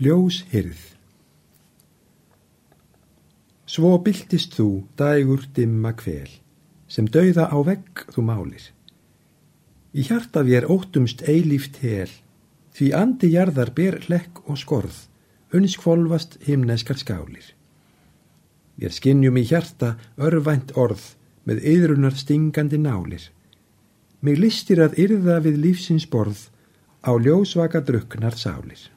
Ljós hyrð Svo byltist þú dægur dimma kvel, sem dauða á vegg þú málir. Í hjarta vér óttumst eilíft hel, því andi jarðar ber hlekk og skorð, önskvolvast himneskar skálir. Vér skinnjum í hjarta örvænt orð með yðrunar stingandi nálir. Mig listir að yrða við lífsins borð á ljósvaka druknar sálir.